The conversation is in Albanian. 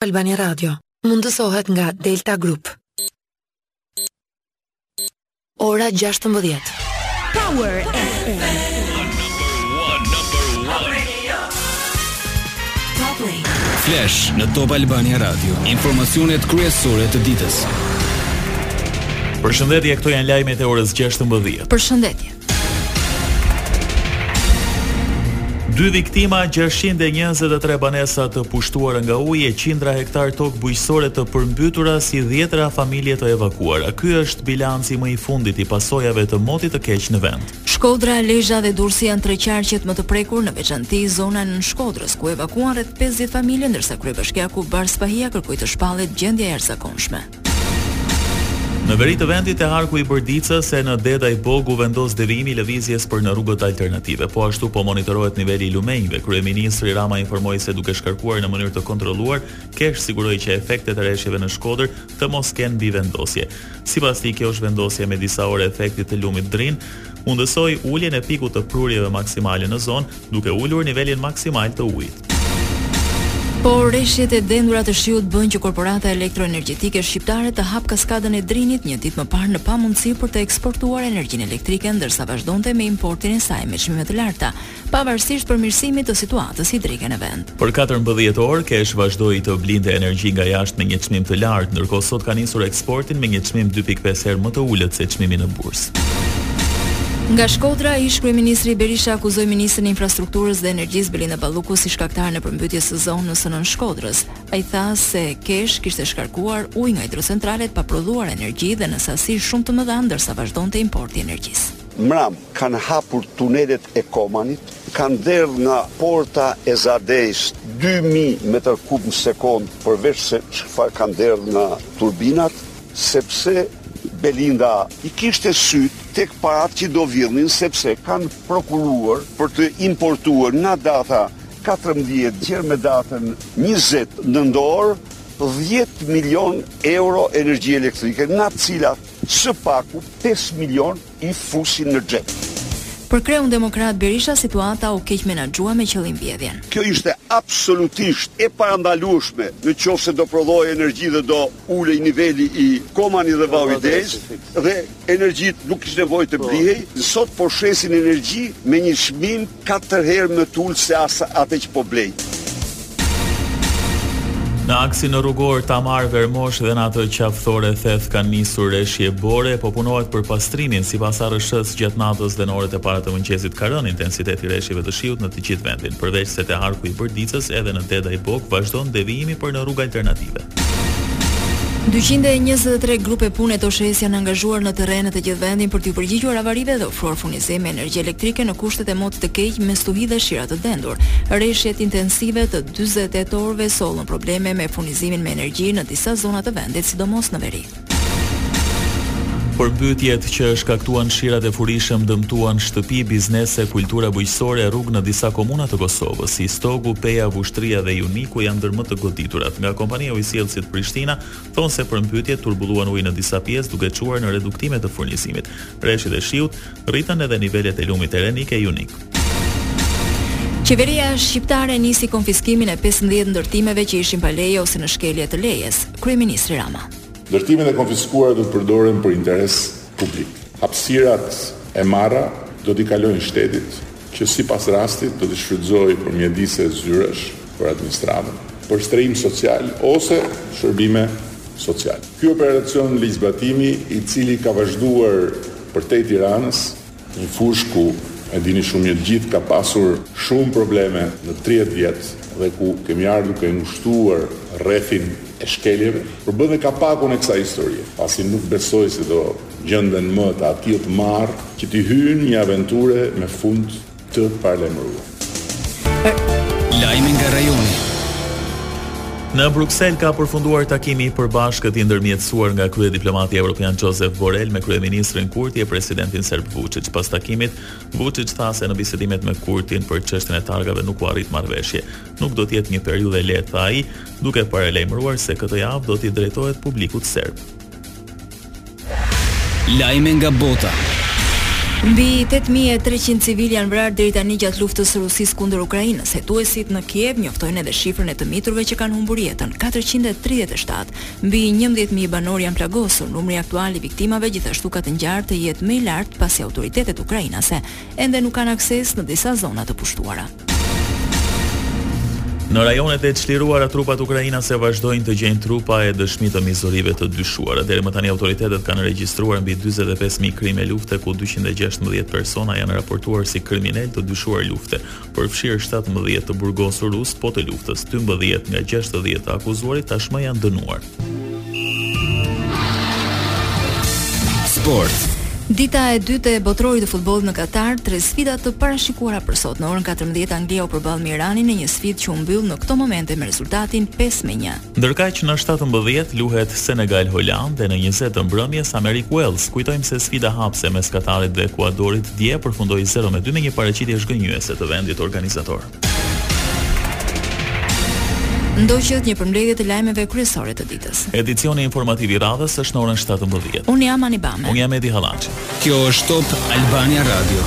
Albania Radio mundësohet nga Delta Group. Ora 16. Power FM. Flash në Top Albania Radio. Informacionet kryesore të ditës. Përshëndetje, këto janë lajmet e orës 16. Përshëndetje. Dy viktima, gjashtëqind e njëzet e tre banesa të pushtuara nga uji e qindra hektarë tokë bujqësore të përmbytura si dhe dhjetëra familje të evakuara. Ky është bilanci më i fundit i pasojave të motit të keq në vend. Shkodra, Lezha dhe Durrësi janë tre qarqet më të prekur, në veçanti zona e Nën Shkodrës, ku u evakuuan rreth pesëdhjetë familje, ndërsa kryebashkiaku Bardh Spahia kërkoi të shpallet gjendja e jashtëzakonshme. Në veri të vendit te harku i Bërdicës e në Dedaj-Bogë u vendos devijimi i lëvizjes për në rrugët alternative. Po ashtu po monitorohet niveli i lumenjve. Kryeministri Rama informoi se duke shkarkuar në mënyrë të kontrolluar, KESH siguroi që efektet e reshjeve në Shkodër të mos kenë mbivendosje. Sipas tij, kjo zhvendosje me disa orë e efektit të lumit Drin, mundësoi uljen e pikut të prurjeve maksimale në zonë, duke ulur nivelin maksimal të ujit. Por reshjet e dendura të shiut bënë që Korporata Elektroenergjetike Shqiptare të hapë kaskadën e Drinit një ditë më parë në pamundësi për të eksportuar energjinë elektrike ndërsa vazhdonte me importin e saj me çmime të larta, pavarësisht përmirësimit të situatës hidrike në vend. Për katërmbëdhjetë orë, KESH vazhdoi të blinte energji nga jashtë me një çmim të lartë, ndërkohë sot ka nisur eksportin me një çmim dy pikë pesë herë më të ulët se çmimi në bursë. Nga Shkodra, ish-kryeministri Berisha akuzoi ministren e Infrastrukturës dhe Energjisë Belinda Balluku si shkaktaren e përmbytjes së zonës së Nën Shkodrës. Ai tha se KESH kishte shkarkuar ujë nga hidrocentralet pa prodhuar energji dhe në sasi shumë të mëdha ndërsa vazhdonte importi i energjisë. Mbram, Kanë hapur tunelet e Komanit, kanë derdhë nga porta e Vau Dejës dy mijë metër kub në sekondë përveç se çfarë kanë derdhë nga turbinat, sepse Belinda i kishte sytë tek paratë që do vidhnin sepse kanë prokuruar për të importuar nga data katërmbëdhjetë gjer me datën njëzet nëntor dhjetë milionë euro energji elektrike nga të cilat së paku pesë milionë i fusin në xhep. Për kreun demokrat Berisha situata u keqmenaxhua me qëllim vjedhjen. Kjo ishte absolutisht e parandalueshme në qoftë se do prodhohej energji dhe do ulej niveli i Komani dhe Vau Dejës dhe energjitë nuk kishte nevojë të blihej, sot po shesin energji me një çmim katër herë më të ulët sesa atë që po blejnë. Në aksin rrugor Tamar Vermosh dhe në atë Qafë Thore Theth kanë nisur reshje bore, po punohet për pastrimin sipas ARSH-së gjatë natës dhe në orët e para të mëngjesit ka rënë intensiteti i reshjeve të shiut në të gjithë vendin. Përveçse te harku i Bërdicës edhe në Dedaj Bogë vazhdon devijimi për në rrugë alternative. Dyqind e njëzet e tre grupe pune të OSHEE-së janë angazhuar në terren në të gjithë vendin për t'iu përgjigjur avarive dhe ofruar furnizim me energji elektrike në kushtet e motit të keq me stuhi dhe shira të dendur. Reshjet intensive të dyzet e tetë orëve sollën probleme me furnizimin me energji në disa zona të vendit, sidomos në veri. Përmbytjet që shkaktuan shirat e furishëm dëmtuan shtëpi, biznese, kultura bujqësore, rrugë në disa komuna të Kosovës. Istogu, Peja, Vushtrria dhe Juniku janë ndër më të goditurat. Nga kompania e Ujësjellësit Prishtina thonë se përmbytjet turbulluan ujin në disa pjesë duke çuar në reduktime të furnizimit. Reshjet e shiut Rritën edhe nivelet e lumit Erenik në Junik. Qeveria shqiptare nisi konfiskimin e pesëmbëdhjetë ndërtimeve që ishin pa leje ose në shkelje të lejes, kryeministri Rama. Ndërtimet e konfiskuara do të përdoren për interes publik. Hapësirat e marra do t'i kalojnë shtetit, që sipas rastit do t'i shfrytëzojë për mjedise zyrash, për administratën, për strehim social ose shërbime sociale. Ky operacion ligjzbatimi, i cili do vazhdojë përtej Tiranës, në një fushë ku e dini shumë mirë të gjithë ka pasur shumë probleme në tridhjetë vjet dhe ku kemi ardhur duke ngushtuar rrethin e shkeljeve, përbën dhe kapakun e kësaj historie, pasi nuk besoj se do gjenden më të atillë të marrë që t'i hyjnë një aventure me fund të paralajmëruar. Lajme nga rajoni. Në Bruksel ka përfunduar takimi i përbashkët i ndërmjetësuar nga kryediplomati evropian Josep Borrell me kryeministrin Kurti e presidentin serb Vuçiç. Pas takimit, Vuçiç tha se në bisedimet me Kurtin për çështjen e targave nuk u arrit marrëveshje. Nuk do të jetë një periudhë e lehtë, tha ai, duke paralajmëruar se këtë javë do t'i drejtohet publikut serb. Lajme nga bota. Mbi tetë mijë e treqind civilë janë vrarë deri tani gjatë luftës së Rusisë kundër Ukrainës. Hetuesit në Kiev njoftojnë edhe shifrën e të miturve që kanë humbur jetën, katërqind e tridhjetë e shtatë. Mbi njëmbëdhjetë mijë banorë janë plagosur. Numri aktual i viktimave gjithashtu ka të ngjarë të jetë më i lartë, pasi autoritetet ukrainase ende nuk kanë akses në disa zona të pushtuara. Në rajonet e çliruara trupat ukrainase vazhdojnë të gjejnë trupa e dëshmi të mizorive të dyshuara. Deri më tani autoritetet kanë regjistruar mbi 45000 krime lufte ku 216 persona janë raportuar si kriminelë të dyshuar lufte, përfshirë 17 të burgosur rusë po të luftës. 12 nga 60 të akuzuarit tashmë janë dënuar. Sport. Dita e dytë e botërorit të futbollit në Katar, tre sfida të parashikuara për sot. Në orën 14 Anglia u përball me Iranin në një sfidë që u mbyll në këto momente me rezultatin 5-1. Ndërkaq në 17 luhet Senegal Holandë dhe në 20 të mbrëmjes Amerikë Uells. Kujtojmë se sfida hapëse mes Katarit dhe Ekuadorit dje përfundoi 0-2 me një paraqitje zhgënjyese të vendit organizator. Ndoqët një përmbledhje të lajmeve kryesore të ditës. Edicioni informativ i radhës është në orën 17. Unë jam Ani Bame. Unë jam Edi Hallaçi. Kjo është Top Albania Radio.